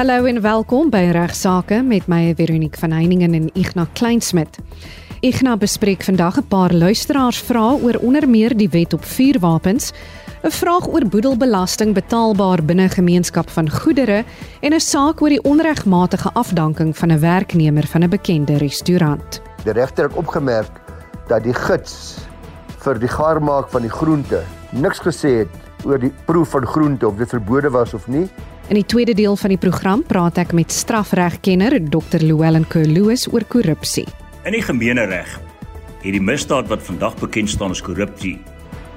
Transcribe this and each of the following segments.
Hallo en welkom by Regsake met my Veronique van Heiningen en Ignas Kleinsmid. Ignas bespreek vandag 'n paar luisteraarsvrae oor onder meer die wet op vuurwapens, 'n vraag oor boedelbelasting betaalbaar binne gemeenskap van goedere en 'n saak oor die onregmatige afdanking van 'n werknemer van 'n bekende restaurant. Die regter het opgemerk dat die gids vir die gaarmaak van die groente niks gesê het oor die proef van groente of dit verbode was of nie In die tweede deel van die program praat ek met strafregkenner Dr. Llewellyn Kerloos oor korrupsie. In die gemeenereg het die misdaad wat vandag bekend staan as korrupsie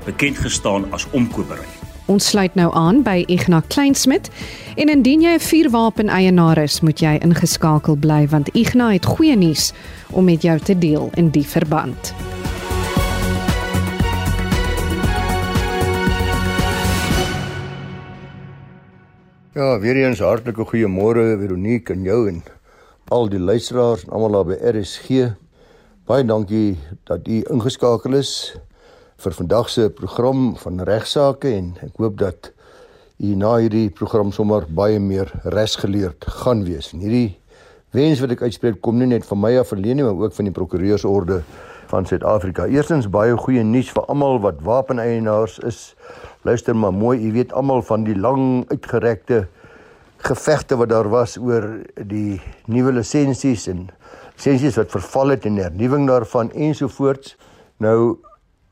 bekend gestaan as omkopery. Ons sluit nou aan by Ignas Kleinsmid en indien jy 'n vuurwapen eienaar is, moet jy ingeskakel bly want Ignas het goeie nuus om met jou te deel in die verband. Ja, weer eens hartlike goeiemôre Veronique en jou en al die luisteraars en almal daar by RSG. Baie dankie dat u ingeskakel is vir vandag se program van regsaake en ek hoop dat u na hierdie program sommer baie meer resgeleerd gaan wees. En hierdie wens wat ek uitspreek kom nie net van my af alleen nie, maar ook van die prokureursorde van Suid-Afrika. Eerstens baie goeie nuus vir almal wat wapeneienaars is Luister maar mooi, jy weet almal van die lang uitgerekte gevegte wat daar was oor die nuwe lisensies en lisensies wat verval het en hernuwing daarvan ensovoorts. Nou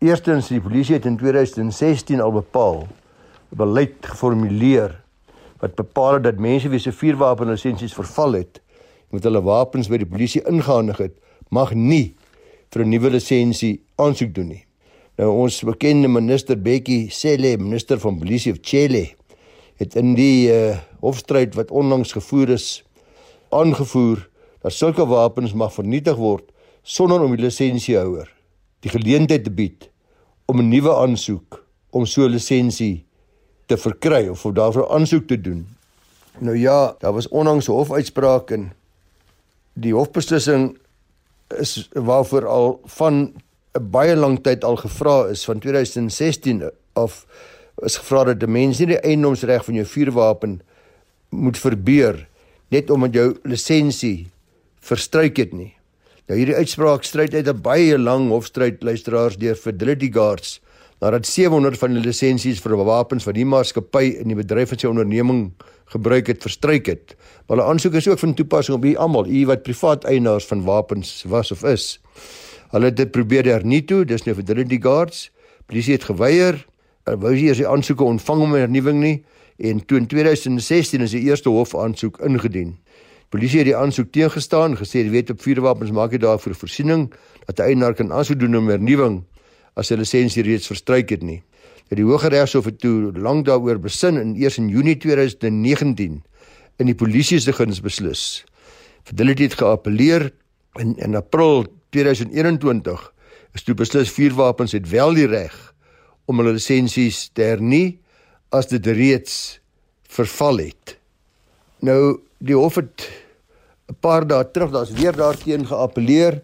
eerstens die polisie het in 2016 al bepaal beleid geformuleer wat bepaal dat mense wie se vuurwapen lisensies verval het met hulle wapens by die polisie ingehandig het mag nie vir 'n nuwe lisensie aansoek doen nie. Nou ons bekende minister Bekkie Cele, minister van Polisie of Chile, het in die uh, hofstryd wat onlangs gevoer is aangevoer dat sulke wapens mag vernietig word sonder om die lisensiehouer die geleentheid te bied om 'n nuwe aansoek om so 'n lisensie te verkry of of daarvoor aansoek te doen. Nou ja, daar was onlangs 'n hofuitspraak en die hofbeslissing is waarvoor al van 'n baie lang tyd al gevra is van 2016 of is gevra dat 'n mens nie die eiendomsreg van jou vuurwapen moet verbeur net omdat jou lisensie verstryk het nie. Nou hierdie uitspraak stryd uit 'n baie lang hofstryd luisteraars deur Fidelity Guards nadat 700 van die lisensies vir wapens wat die maatskappy in die bedryf van sy onderneming gebruik het verstryk het. Maar hulle aansoek is ook van toepassing op u almal, u wat privaat eienaars van wapens was of is. Hulle het dit probeer hernie toe, dis nou vir Trinity Guards. Polisie het geweier. Hulle wou nie eers die aansoeke ontvang om 'n hernuwing nie en toe in 2016 is die eerste hofaansoek ingedien. Polisie het die aansoek teengestaan, gesê die wet op vuurwapens maak dit daarvoor voorsiening dat 'n eienaar kan aansoek doen om hernuwing as sy lisensie reeds verstryk het nie. Dat die Hooggeregshof het toe lank daaroor besin en eers in Junie 2019 in die polisie se guns beslis. Fidelity het geappeleer in in April 2021 is toe beslis vuurwapens het wel die reg om hulle lisensies te hernie as dit reeds verval het. Nou die hof het 'n paar dae terug daar's weer daarteen geappeleer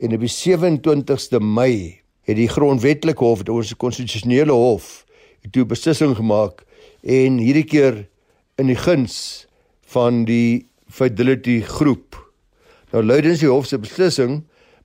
en op die 27ste Mei het die grondwetlike hof, ons konstitusionele hof, toe beslissing gemaak en hierdie keer in die guns van die Fidelity groep. Nou luidens die hof se beslissing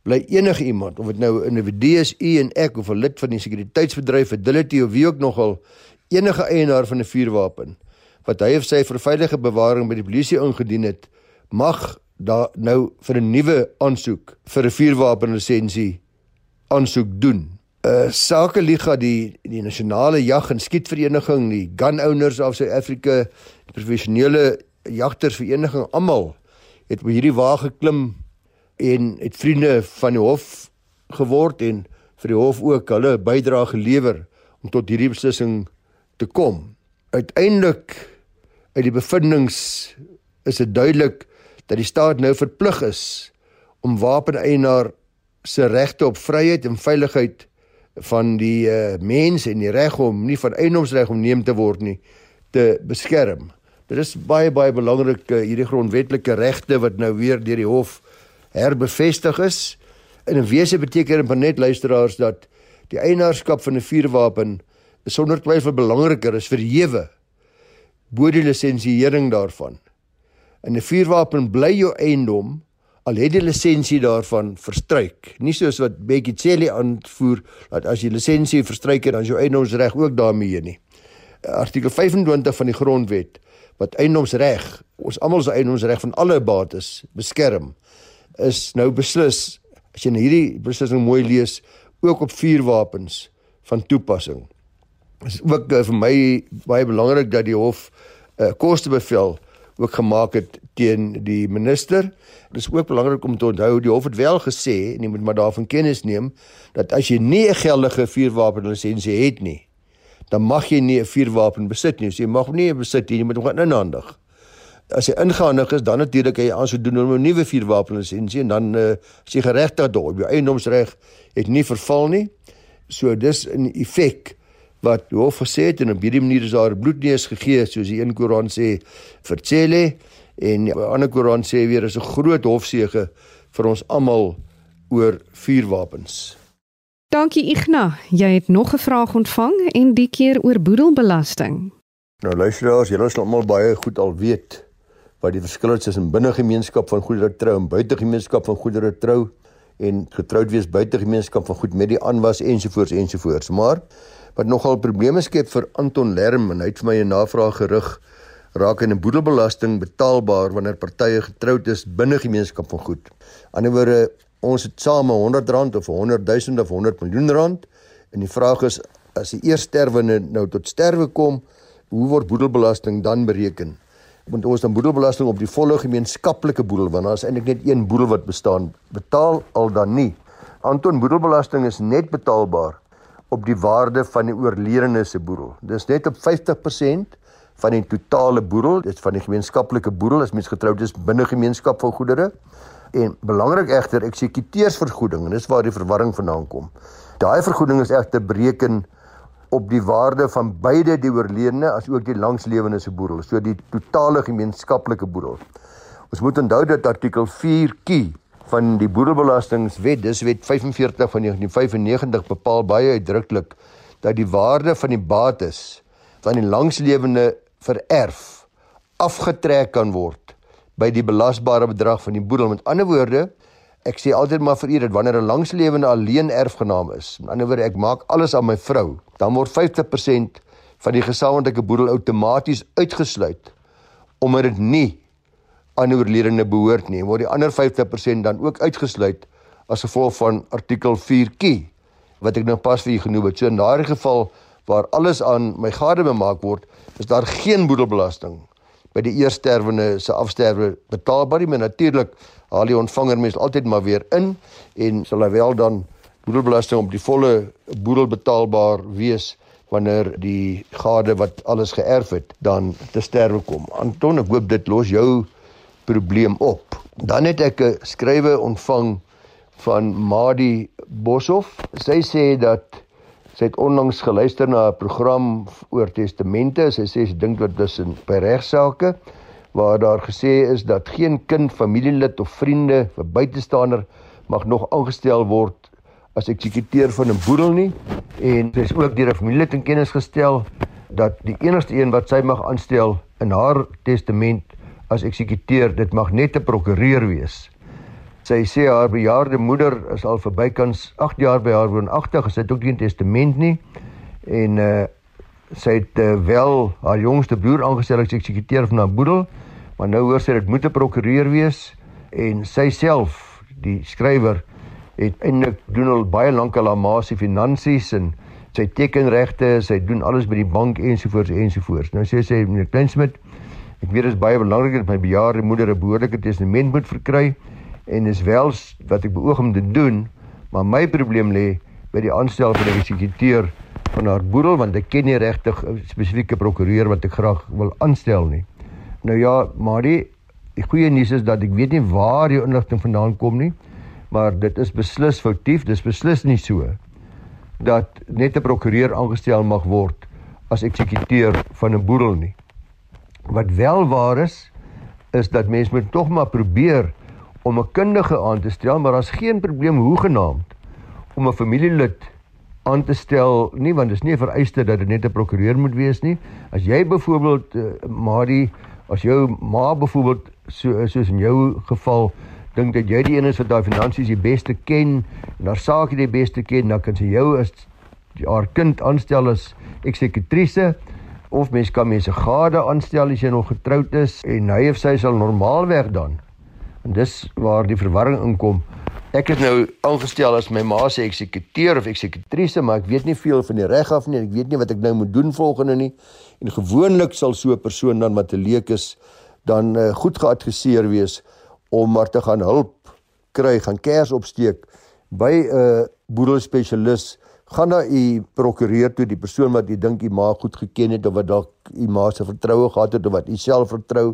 bly enige iemand of dit nou 'n individu is, u en ek of 'n lid van die sekuriteitsbedryf Fidelity of wie ook nogal enige eienaar van 'n vuurwapen wat hy of sy vir veilige bewaring by die polisie ingedien het, mag daar nou vir 'n nuwe aansoek vir 'n vuurwapen lisensie aansoek doen. 'n uh, Sakeliga die die nasionale jag en skietvereniging, die Gun Owners of South Africa, die professionele jagtersvereniging almal het op hierdie wa geklim en het vriende van die hof geword en vir die hof ook hulle bydrae gelewer om tot hierdie beslissing te kom. Uiteindelik uit die bevindinge is dit duidelik dat die staat nou verplig is om wapeneienaar se regte op vryheid en veiligheid van die uh, mens en die reg om nie van eiendomsreg omneem te word nie te beskerm. Dit is baie baie belangrik uh, hierdie grondwetlike regte wat nou weer deur die hof herbevestig is. In 'n wese beteken dit net luisteraars dat die eienaarskap van 'n vuurwapen sonder twyfel belangriker is verhewe bo die lisensiering daarvan. 'n vuurwapen bly jou eiendom al het die lisensie daarvan verstryk. Nie soos wat Bekkie Cele aanvoer dat as jy lisensie verstryk het, dan jou eiendomsreg ook daarmee nie. Artikel 25 van die grondwet wat eiendomsreg, ons almal se eiendomsreg van alle bates beskerm, is nou beslis as jy hierdie beslissing mooi lees ook op vuurwapens van toepassing. Dit is ook uh, vir my baie belangrik dat die hof 'n uh, eh, kostebevel ook gemaak het teen die minister. Dit is ook belangrik om te onthou die hof het wel gesê en jy moet maar daarvan kennis neem dat as jy nie 'n geldige vuurwapenlisensie het nie, dan mag jy nie 'n vuurwapen besit nie. So jy mag nie besit nie, jy moet hom gaan inhandig. As jy ingehandig is, dan natuurlik jy aansoek doen om 'n nuwe vuurwapenlisensie en dan uh, as jy geregtig daarop, jou eiendomsreg het nie verval nie. So dis 'n effek wat hof gesê het en op hierdie manier is daar bloedneus gegee soos die een Koran sê vir Tsele en die ander Koran sê weer is 'n groot hofsege vir ons almal oor vuurwapens. Dankie Igna, jy het nog 'n vraag ontvang en die keer oor boedelbelasting. Nou luisteraars, julle sal almal baie goed al weet wat die verskil is tussen binnegemeenskap van goedere trou en buitegemeenskap van goedere trou en getroud wees buitegemeenskap van goed met die aanwas ensovoorts ensovoorts. Maar wat nogal probleme skep vir Anton Lerm en hy het vir my 'n navraag gerig raak in 'n boedelbelasting betaalbaar wanneer partye getroud is binne gemeenskap van goed. Aan die ander ons het same R100 of 100 000 of 100 miljoen rand en die vraag is as die eersterwende nou tot sterwe kom, hoe word boedelbelasting dan bereken? Want ons dan boedelbelasting op die volle gemeenskaplike boedel want daar is eintlik net een boedel wat bestaan. Betaal al dan nie. Anton boedelbelasting is net betaalbaar op die waarde van die oorledene se boedel. Dis net op 50% van die totale boedel, dit van die gemeenskaplike boedel as mens getroud is binne gemeenskap van goedere. En belangrik egter eksekuteursvergoeding en dis waar die verwarring vandaan kom. Daai vergoeding is egter bereken op die waarde van beide die oorledene as ook die langslewende se boedel, so die totale gemeenskaplike boedel. Ons moet onthou dat artikel 4 kie van die boedelbelastingwet, dis wet 45 van 1995 bepaal baie uitdruklik dat die waarde van die bates van die langslewende vererf afgetrek kan word by die belasbare bedrag van die boedel. Met ander woorde, ek sê altyd maar vir u dat wanneer 'n langslewende alleen erfgenaam is, met ander woorde ek maak alles aan my vrou, dan word 50% van die gesamentlike boedel outomaties uitgesluit omdat dit nie aan die oorledene behoort nie, word die ander 50% dan ook uitgesluit as gevolg van artikel 4Q wat ek nou pas vir u genoem het. So in daardie geval waar alles aan my gade bemaak word, is daar geen boedelbelasting by die eersterwende se afsterwe betaalbaar nie, maar natuurlik haal die ontvanger mens altyd maar weer in en sal hy wel dan boedelbelasting op die volle boedel betaalbaar wees wanneer die gade wat alles geërf het dan te sterwe kom. Anton, ek hoop dit los jou probleem op. Dan het ek 'n skrywe ontvang van Madi Boshoff. Sy sê dat sy het onlangs geluister na 'n program oor testamente. Sy sê sy dink dat dis in by regsaake waar daar gesê is dat geen kind, familielid of vriende vir buitestander mag nog aangestel word as eksekuteur van 'n boedel nie en sy is ook deur 'n familielid in kennis gestel dat die enigste een wat sy mag aanstel in haar testament as eksekuteur, dit mag net 'n prokureur wees. Sy sê haar bejaarde moeder is al verbykans 8 jaar by haar woonagtig, sy het ook nie 'n testament nie en uh sy het uh, wel haar jongste broer aangestel as eksekuteur van haar boedel, maar nou hoor sy dit moet 'n prokureur wees en sy self, die skrywer, het eintlik doen al baie lank al haar ma se finansies en sy tekenregte, sy doen alles by die bank ensovoorts ensovoorts. Nou sê sy meneer Kleinsmid, Ek weet dit is baie belangrik dat my bejaarde moeder 'n behoorlike testament moet verkry en dis wel wat ek beoog om te doen, maar my probleem lê by die aanstel van 'n eksekuteur van haar boedel want ek ken nie regtig 'n spesifieke prokureur wat ek graag wil aanstel nie. Nou ja, maar die, die goeie nuus is dat ek weet nie waar die inligting vandaan kom nie, maar dit is beslis foutief, dis beslis nie so dat net 'n prokureur aangestel mag word as eksekuteur van 'n boedel nie. Wat wel waar is, is dat mens moet tog maar probeer om 'n kundige aan te stel, maar daar's geen probleem hoegenaamd om 'n familielid aan te stel nie want dit is nie vereiste dat dit net 'n prokureur moet wees nie. As jy byvoorbeeld uh, Marie As jou ma byvoorbeeld so soos in jou geval dink dat jy die een is wat daai finansies die beste ken en haar saak die beste ken, dan kan sy jou as haar kind aanstel as eksekutrise of mens kan mense gade aanstel as jy nog getroud is en hy of sy sal normaalweg dan. En dis waar die verwarring inkom. Ek is nou aangestel as my ma se eksekuteur of eksekutrise, maar ek weet nie veel van die reg af nie. Ek weet nie wat ek nou moet doen volgende nie. En gewoonlik sal so 'n persoon dan wat 'n leek is dan uh, goed geadviseer wees om maar te gaan hulp kry, gaan kers opsteek by 'n uh, boedelspesialis gaan na u prokureur toe die persoon wat u dink u ma goed geken het of wat dalk u ma se vertroue gehad het of wat u self vertrou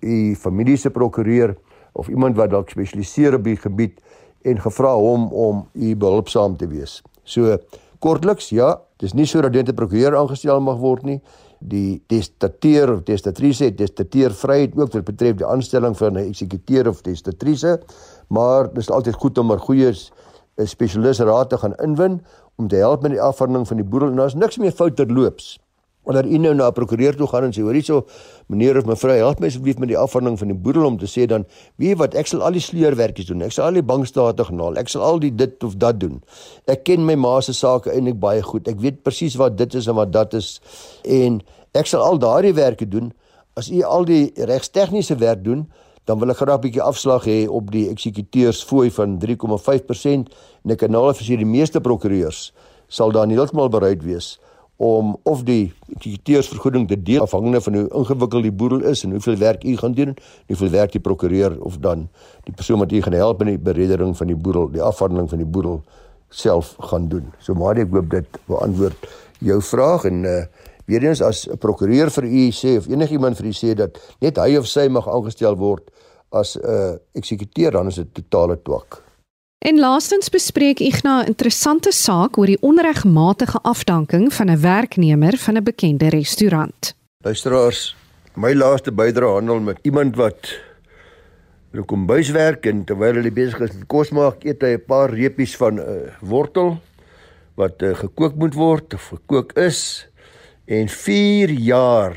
u familie se prokureur of iemand wat dalk spesialiseer op die gebied en gevra hom om u behulpsaam te wees. So kortliks ja, dis nie so dat dit 'n prokureur aangestel mag word nie. Die testateur of testatrice het testateur vryheid ook wat betref die aanstelling van 'n eksekuteur of testatrice, maar dis altyd goed om 'n goeie 'n spesialis raad te gaan inwin om te help met die afhandeling van die boedel en daar's niks meer fout terloops. Wanneer u nou na 'n prokureur toe gaan en sê hoor hierso meneer of mevrou help my asseblief met die afhandeling van die boedel om te sê dan wie wat ek sal al die sleurwerkies doen. Ek sal al die bankstate gaan haal. Ek sal al die dit of dat doen. Ek ken my ma se sake eintlik baie goed. Ek weet presies wat dit is en wat dat is en ek sal al daardie werke doen as u al die regstegniese werk doen dan wil ek graag 'n bietjie afslag hê op die eksekuteursfooi van 3,5% en ek kan nou al vir die meeste prokureurs sal dan heeltemal bereid wees om of die eksekuteursvergoeding te deel afhangende van hoe ingewikkeld die boedel is en hoeveel werk u gaan doen, hoeveel werk die prokureur of dan die persoon wat u gaan help in die bereddering van die boedel, die afhandeling van die boedel self gaan doen. So maar ek hoop dit beantwoord jou vraag en uh weer eens as 'n prokureur vir u sê of enigiemand vir u sê dat net hy of sy mag aangestel word as 'n uh, eksekuteur dan is dit totale twak. En laastens bespreek ek 'n interessante saak oor die onregmatige afdanking van 'n werknemer van 'n bekende restaurant. Luisteraars, my laaste bydrae handel met iemand wat in 'n kombuis werk en terwyl hy besig is met kos maak, eet hy 'n paar reepies van 'n uh, wortel wat uh, gekook moet word of gekook is en 4 jaar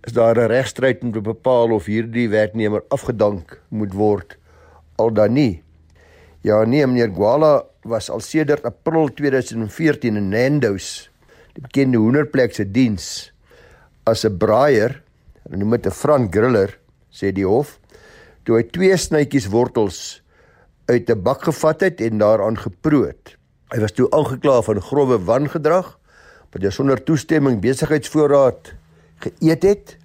is daar 'n regstryd om te bepaal of hierdie werknemer afgedank moet word al dan nie. Ja nee, meneer Gwala was al sedert April 2014 in Nando's, die bekende hoenderplek se diens as 'n braaier, hulle noem dit 'n front griller, sê die hof, toe hy twee snytjies wortels uit 'n bak gevat het en daaraan geproot. Hy was toe aangekla van grove wangedrag wat hy sonder toestemming besigheidsvoorraad geëet het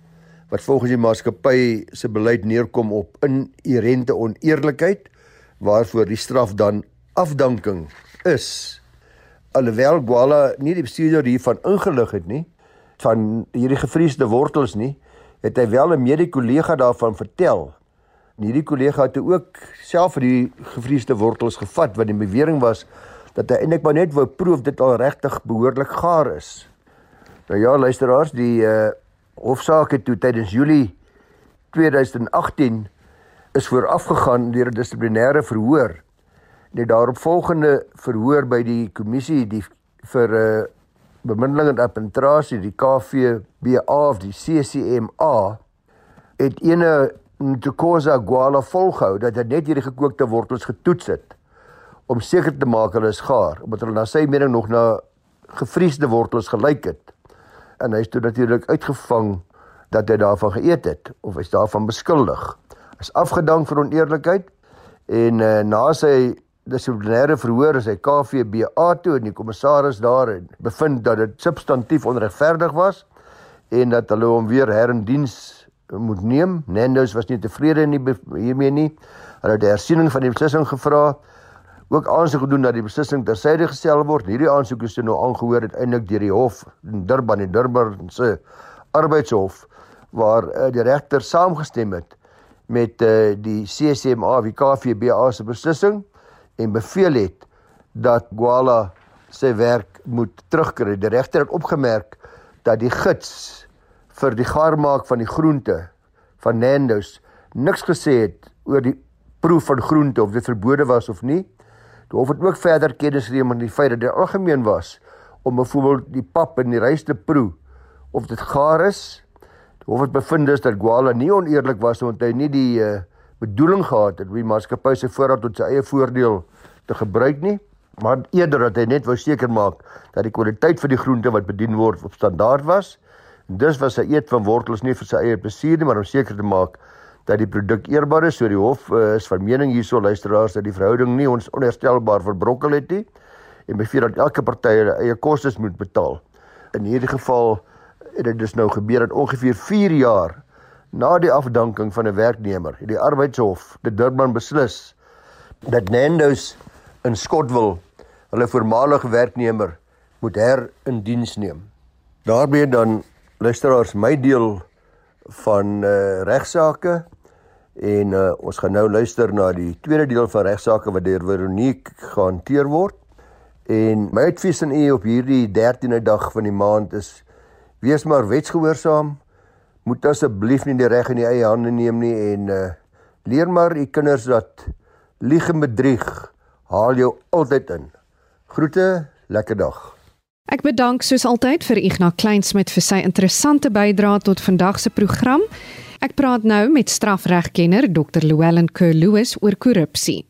wat volgens die maatskappy se beleid neerkom op inherente oneerlikheid waarvoor die straf dan afdanking is. Alhoewel Gwala nie die bestuurder hiervan ingelig het nie van hierdie gevriesde wortels nie het hy wel 'n mede-kollega daarvan vertel. En hierdie kollega het ook self vir die gevriesde wortels gevat wat die bewering was dat hy eintlik maar net wou proef dit al regtig behoorlik gaar is nou ja luisteraars die uh, hofsaak het toe tydens Julie 2018 is voorafgegaan deur 'n dissiplinêre verhoor. Net daarop volgende verhoor by die kommissie die vir uh, eh, bemiddeling en arbitrasie die KVBA of die CCMA het ene Ntokoza Gwala volgehou dat hy net hierdie gekookte wortels getoets het om seker te maak hulle is gaar omdat hulle na sy mening nog na gevriesde wortels gelyk het en hy is toe natuurlik uitgevang dat hy daarvan geëet het of is daarvan beskuldig. Is afgedank vir oneerlikheid en uh, na sy dissiplinêre verhoor is hy KVBA toe en die kommissaris daar en bevind dat dit substantief onregverdig was en dat hulle hom weer herindiens moet neem. Nando's was nie tevrede nie hiermee nie. Hulle het 'n hersiening van die beslissing gevra ook aansoek gedoen dat die beslissing tersyde gestel word. Hierdie aansoek is nou aangehoor uiteindelik deur die hof in Durban, die Durban se arbeidshof waar uh, die regter saamgestem het met uh, die CCMA wie KVBA se beslissing en beveel het dat Gwala sy werk moet terugkry. Die regter het opgemerk dat die gids vir die gaarmaak van die groente van Nando's niks gesê het oor die proef van groente of dit verbode was of nie. Die hof het ook verder kennis geneem van die feit dat dit algemeen was om byvoorbeeld die pap en die rys te proe of dit gaar is. Hof het bevind is dat Gwala nie oneerlik was omdat hy nie die uh, bedoeling gehad het om die maatskappy se voorraad tot sy eie voordeel te gebruik nie, maar eerder dat hy net wou seker maak dat die kwaliteit van die groente wat bedien word op standaard was. En dis was sy eet van wortels nie vir sy eie plesier nie, maar om seker te maak dat die produk eerbaar is. So die hof uh, is van mening hierso luisteraars dat die verhouding nie ons onherstelbaar verbrokkel het nie en beviel dat elke party hulle eie kostes moet betaal. In hierdie geval het dit dus nou gebeur dat ongeveer 4 jaar na die afdanking van 'n werknemer die arbeidshof die Durban beslis dat Nando's in Skotwil hulle voormalige werknemer moet her in diens neem. Daarbey dan luisteraars my deel van uh, regsaake en uh, ons gaan nou luister na die tweede deel van regsaake wat deur Veronique gehanteer word. En my advies aan u op hierdie 13de dag van die maand is wees maar wetsgehoorsaam. Moet asseblief nie die reg in die eie hande neem nie en uh, leer maar u kinders dat lieg en bedrieg haal jou altyd in. Groete, lekker dag. Ek bedank soos altyd vir Ignas Kleinsmid vir sy interessante bydrae tot vandag se program. Ek praat nou met strafregkenner Dr. Llewellyn Kerr-Lewis oor korrupsie.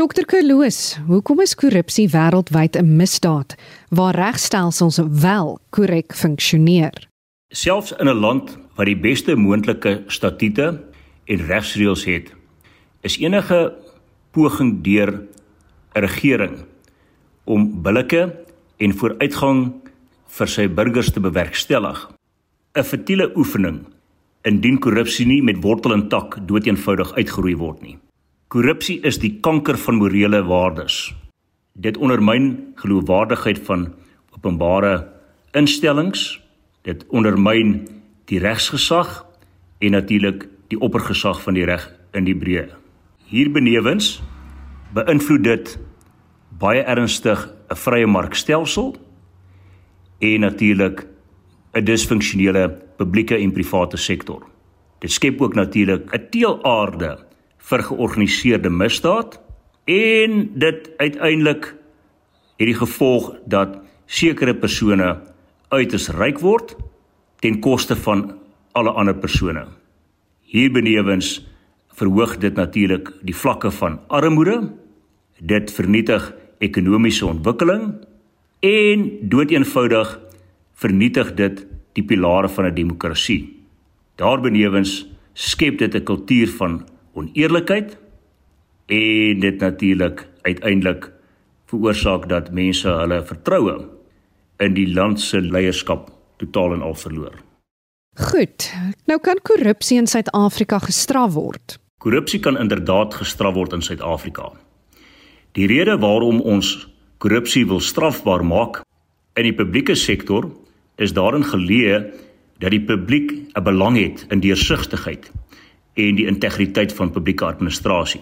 Dr. Kerr-Lewis, hoekom is korrupsie wêreldwyd 'n misdaad waar regstelsels wel korrek funksioneer? Selfs in 'n land wat die beste moontlike statute en regsreëls het, is enige poging deur 'n regering om billike en vooruitgang vir sy burgers te bewerkstellig. 'n Vertiele oefening indien korrupsie nie met wortel en tak doeteenvoudig uitgeroei word nie. Korrupsie is die kanker van morele waardes. Dit ondermyn geloofwaardigheid van openbare instellings, dit ondermyn die regsgesag en natuurlik die oppergesag van die reg in die breë. Hierbenewens beïnvloed dit baie ernstig 'n vrye markstelsel en natuurlik 'n disfunksionele publieke en private sektor. Dit skep ook natuurlik 'n teelaarde vir georganiseerde misdaad en dit uiteindelik het die gevolg dat sekere persone uiters ryk word ten koste van alle ander persone. Hierbenewens verhoog dit natuurlik die vlakke van armoede. Dit vernietig ekonomiese ontwikkeling en doeteenvoudig vernietig dit die pilare van 'n demokrasie. Daarbenewens skep dit 'n kultuur van oneerlikheid en dit natuurlik uiteindelik veroorsaak dat mense hulle vertroue in die land se leierskap totaal en al verloor. Goed. Nou kan korrupsie in Suid-Afrika gestraf word. Korrupsie kan inderdaad gestraf word in Suid-Afrika. Die rede waarom ons korrupsie wil strafbaar maak in die publieke sektor is daarin geleë dat die publiek 'n belang het in deursigtigheid en die integriteit van publieke administrasie.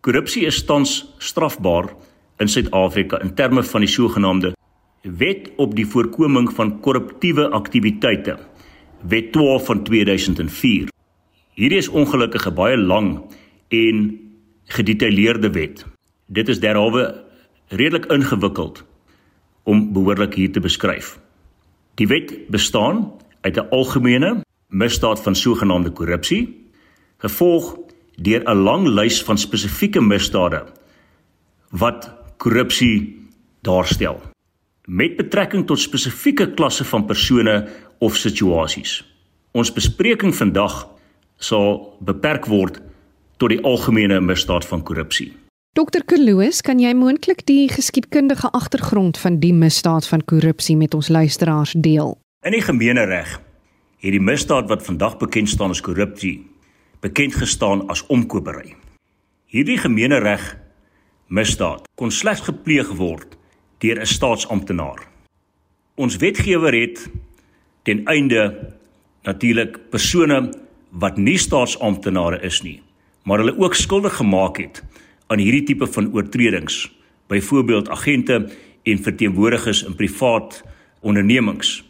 Korrupsie is tans strafbaar in Suid-Afrika in terme van die sogenaamde Wet op die voorkoming van korruptiewe aktiwiteite, Wet 12 van 2004. Hierdie is ongelukkig 'n baie lang en gedetailleerde wet. Dit is derhalwe redelik ingewikkeld om behoorlik hier te beskryf. Die wet bestaan uit 'n algemene misdaad van sogenaamde korrupsie, gevolg deur 'n lang lys van spesifieke misdade wat korrupsie daarstel met betrekking tot spesifieke klasse van persone of situasies. Ons bespreking vandag sal beperk word tot die algemene misdaad van korrupsie. Dr. Kloos, kan jy moontlik die geskiedkundige agtergrond van die misdaad van korrupsie met ons luisteraars deel? In die gemeenereg het die misdaad wat vandag bekend staan as korrupsie bekend gestaan as omkopery. Hierdie gemeenereg misdaad kon slegs gepleeg word deur 'n staatsamptenaar. Ons wetgewer het ten einde natuurlik persone wat nie staatsamptenare is nie, maar hulle ook skuldig gemaak het aan hierdie tipe van oortredings, byvoorbeeld agente en verteenwoordigers in privaat ondernemings,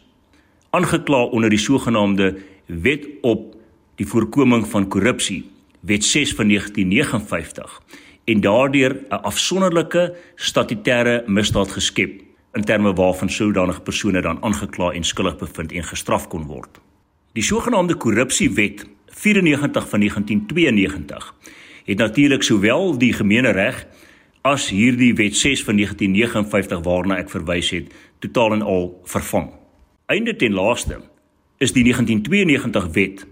aangekla onder die sogenaamde Wet op die voorkoming van korrupsie, Wet 6 van 1959, en daardeur 'n afsonderlike statutêre misdaad geskep in terme waarvan sodanige persone dan aangekla en skuldig bevind en gestraf kon word. Die sogenaamde korrupsiewet 94 van 1992 het natuurlik sowel die gemeenereg as hierdie wet 6 van 1959 waarna ek verwys het totaal en al vervang. Einde ten laaste is die 1992 wet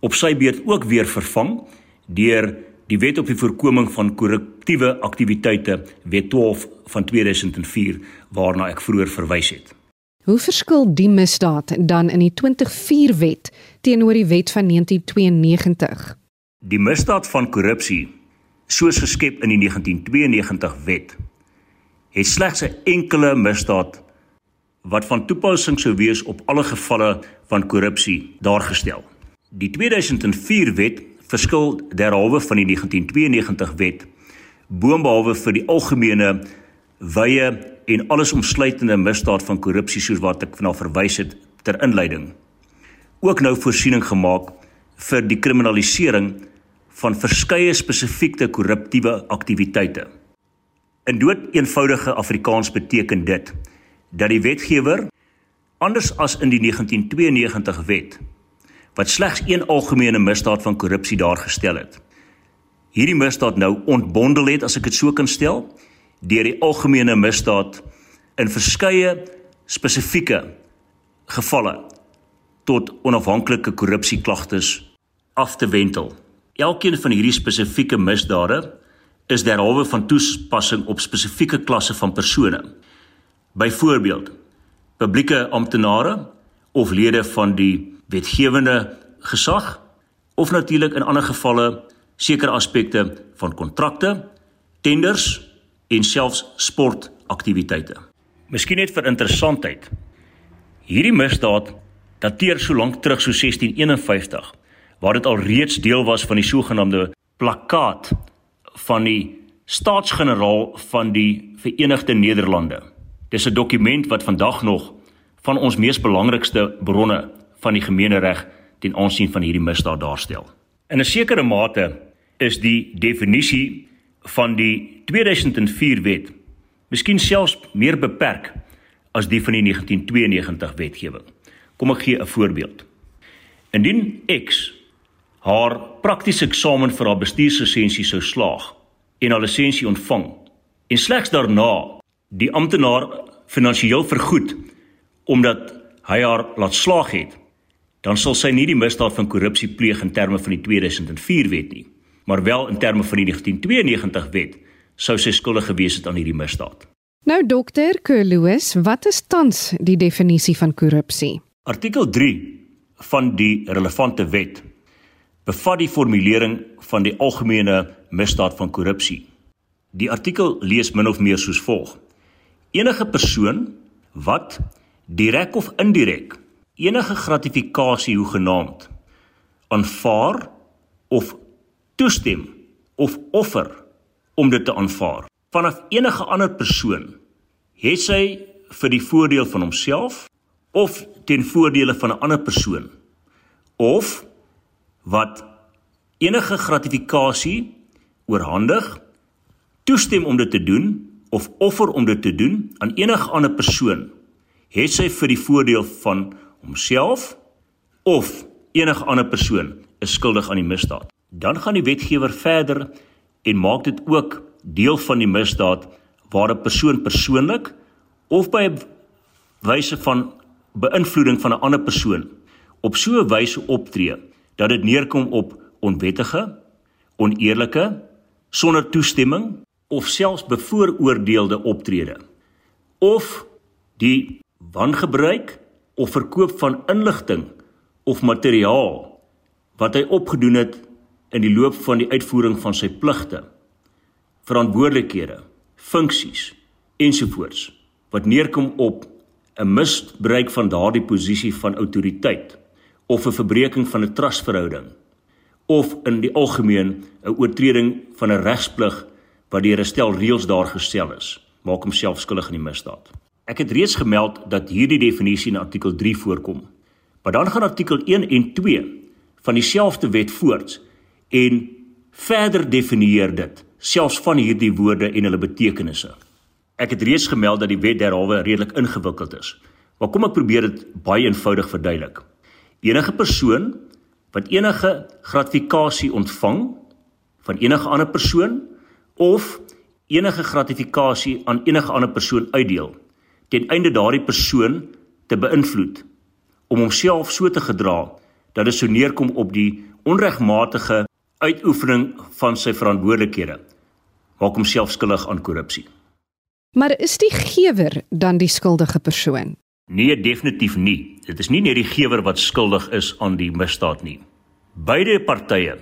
op sy beurt ook weer vervang deur die wet op die voorkoming van korruptiewe aktiwiteite wet 12 van 2004 waarna ek vroeër verwys het. Hoe verskil die misdaad dan in die 2004 wet teenoor die wet van 1992? Die misdaad van korrupsie, soos geskep in die 1992 wet, het slegs 'n enkele misdaad wat van toepassing sou wees op alle gevalle van korrupsie daargestel. Die 2004 wet verskil derhalwe van die 1992 wet, boonbehalwe vir die algemene wye en allesomsluitende misdaad van korrupsie soos wat ek vanaal verwys het ter inleiding. Ook nou voorsiening gemaak vir die kriminalisering van verskeie spesifieke korruptiewe aktiwiteite. In dood eenvoudige Afrikaans beteken dit dat die wetgewer anders as in die 1992 wet wat slegs een algemene misdaad van korrupsie daargestel het. Hierdie misdaad nou ontbondel het as ek dit so kan stel deur die algemene misdaad in verskeie spesifieke gevalle tot onafhanklike korrupsieklagtes af te wendel. Elkeen van hierdie spesifieke misdade is derhalwe van toepassing op spesifieke klasse van persone. Byvoorbeeld, publieke amptenare of lede van die wetgewende gesag of natuurlik in ander gevalle sekere aspekte van kontrakte, tenders en selfs sportaktiwiteite. Miskien net vir interessantheid. Hierdie misdaad dateer so lank terug so 1651 waar dit al reeds deel was van die sogenaamde plakkaat van die staatsgeneraal van die Verenigde Nederlande. Dis 'n dokument wat vandag nog van ons mees belangrikste bronne van die gemeenereg ten aansien van hierdie misdaad daarstel. In 'n sekere mate is die definisie van die 2004 wet miskien selfs meer beperk as die van die 1992 wetgewing. Kom ek gee 'n voorbeeld. Indien X haar praktiese eksamen vir haar bestuurslisensie sou slaag en haar lisensie ontvang. En slegs daarna die amptenaar finansiëel vergoed omdat hy haar laat slaag het. Dan sal sy nie die misdaad van korrupsie pleeg in terme van die 2004 wet nie maar wel in terme van die 1992 wet sou sy skuldig gewees het aan hierdie misdaad. Nou dokter Kerloos wat is tans die definisie van korrupsie? Artikel 3 van die relevante wet bevat die formulering van die algemene misdaad van korrupsie. Die artikel lees min of meer soos volg: Enige persoon wat direk of indirek enige gratifikasie hoegenaamd aanvaar of toestem of offer om dit te aanvaar vanaf enige ander persoon het sy vir die voordeel van homself of ten voordele van 'n ander persoon of wat enige gratifikasie oorhandig, toestem om dit te doen of offer om dit te doen aan enige ander persoon, het sy vir die voordeel van homself of enige ander persoon is skuldig aan die misdaad. Dan gaan die wetgewer verder en maak dit ook deel van die misdaad waar 'n persoon persoonlik of by wyse van beïnvloeding van 'n ander persoon op so 'n wyse optree dat dit neerkom op onwettige, oneerlike, sonder toestemming of selfs bevooroordeelde optrede of die wangebruik of verkoop van inligting of materiaal wat hy opgedoen het in die loop van die uitvoering van sy pligte verantwoordelikhede funksies ensovoorts wat neerkom op 'n misbruik van daardie posisie van autoriteit of 'n verbreeking van 'n trustverhouding of in die algemeen 'n oortreding van 'n regsplig wat deur 'n stel reëls daar gestel is, maak homself skuldig aan die misdaad. Ek het reeds gemeld dat hierdie definisie in artikel 3 voorkom. Maar dan gaan artikel 1 en 2 van dieselfde wet voort en verder definieer dit selfs van hierdie woorde en hulle betekenisse. Ek het reeds gemeld dat die wet derhalwe redelik ingewikkeld is. Maar kom ek probeer dit baie eenvoudig verduidelik. Enige persoon wat enige gratifikasie ontvang van enige ander persoon of enige gratifikasie aan enige ander persoon uitdeel ten einde daardie persoon te beïnvloed om homself so te gedra dat dit so neerkom op die onregmatige uitoefening van sy verantwoordelikhede maak homself skuldig aan korrupsie. Maar is die gewer dan die skuldige persoon? Nee, definitief nie. Dit is nie net die gewer wat skuldig is aan die misdaad nie. Beide partye,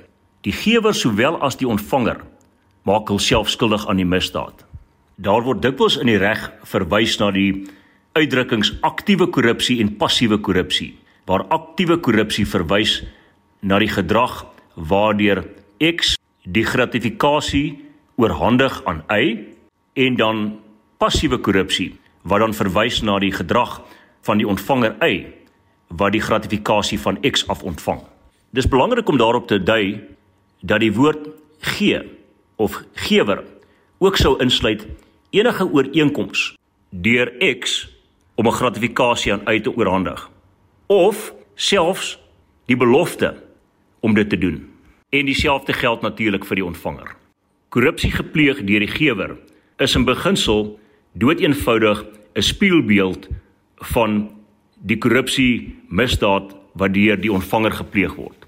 die gewer sowel as die ontvanger, maak hulself skuldig aan die misdaad. Daar word dikwels in die reg verwys na die uitdrukkings aktiewe korrupsie en passiewe korrupsie, waar aktiewe korrupsie verwys na die gedrag waardeur X die gratifikasie oorhandig aan Y en dan passiewe korrupsie wat dan verwys na die gedrag van die ontvanger Y wat die gratifikasie van X af ontvang. Dis belangrik om daarop te dui dat die woord gee of gewer ook sou insluit enige ooreenkoms deur X om 'n gratifikasie aan Y te oorhandig of selfs die belofte om dit te doen. En dieselfde geld natuurlik vir die ontvanger. Korrupsie gepleeg deur die gewer is in beginsel doeteenvoudig 'n spieelbeeld van die korrupsie misdaad wat deur die ontvanger gepleeg word.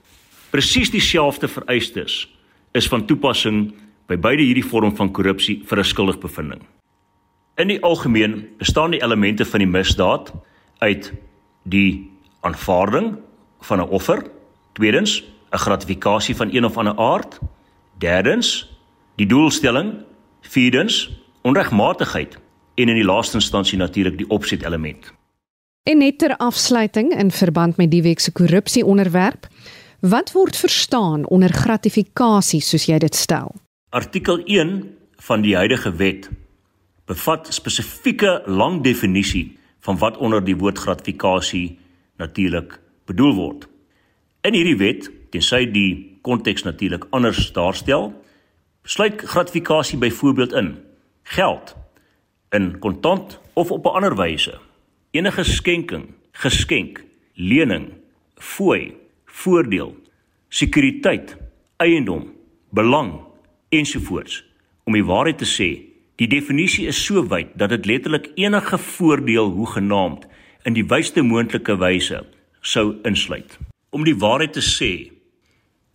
Presies dieselfde vereistes is van toepassing by beide hierdie vorm van korrupsie vir 'n skuldigbevinding. In die algemeen bestaan die elemente van die misdaad uit die aanvaarding van 'n offer, tweedens 'n gratifikasie van een of ander aard, derdens die doelstelling, vierdens onregmatigheid en in die laaste instansie natuurlik die opset element. En net ter afsluiting in verband met die week se korrupsie onderwerp, wat word verstaan onder gratifikasie soos jy dit stel? Artikel 1 van die huidige wet bevat spesifieke lang definisie van wat onder die woord gratifikasie natuurlik bedoel word. In hierdie wet, tensy die konteks natuurlik anders daarstel, sluit gratifikasie byvoorbeeld in geld in kontant of op 'n ander wyse enige skenking, geskenk, lening, fooi, voordeel, sekuriteit, eiendom, belang ensovoorts. Om die waarheid te sê, die definisie is so wyd dat dit letterlik enige voordeel hoegenaamd in die wysste moontlike wyse sou insluit. Om die waarheid te sê,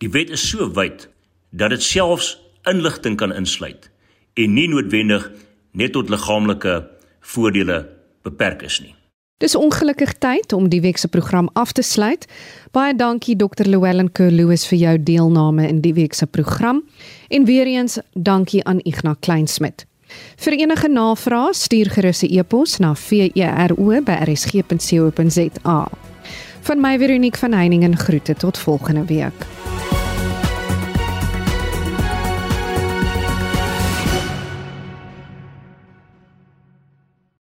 die wet is so wyd dat dit selfs inligting kan insluit en nie noodwendig net tot liggaamlike voordele beperk is nie. Dis ongelukkig tyd om die week se program af te sluit. Baie dankie Dr. Llewellyn Kerloos vir jou deelname in die week se program en weer eens dankie aan Ignas Kleinsmid. Vir enige navrae stuur gerus 'n e-pos na vero@rsg.co.za. Van my Veronique van Heiningen groete tot volgende week.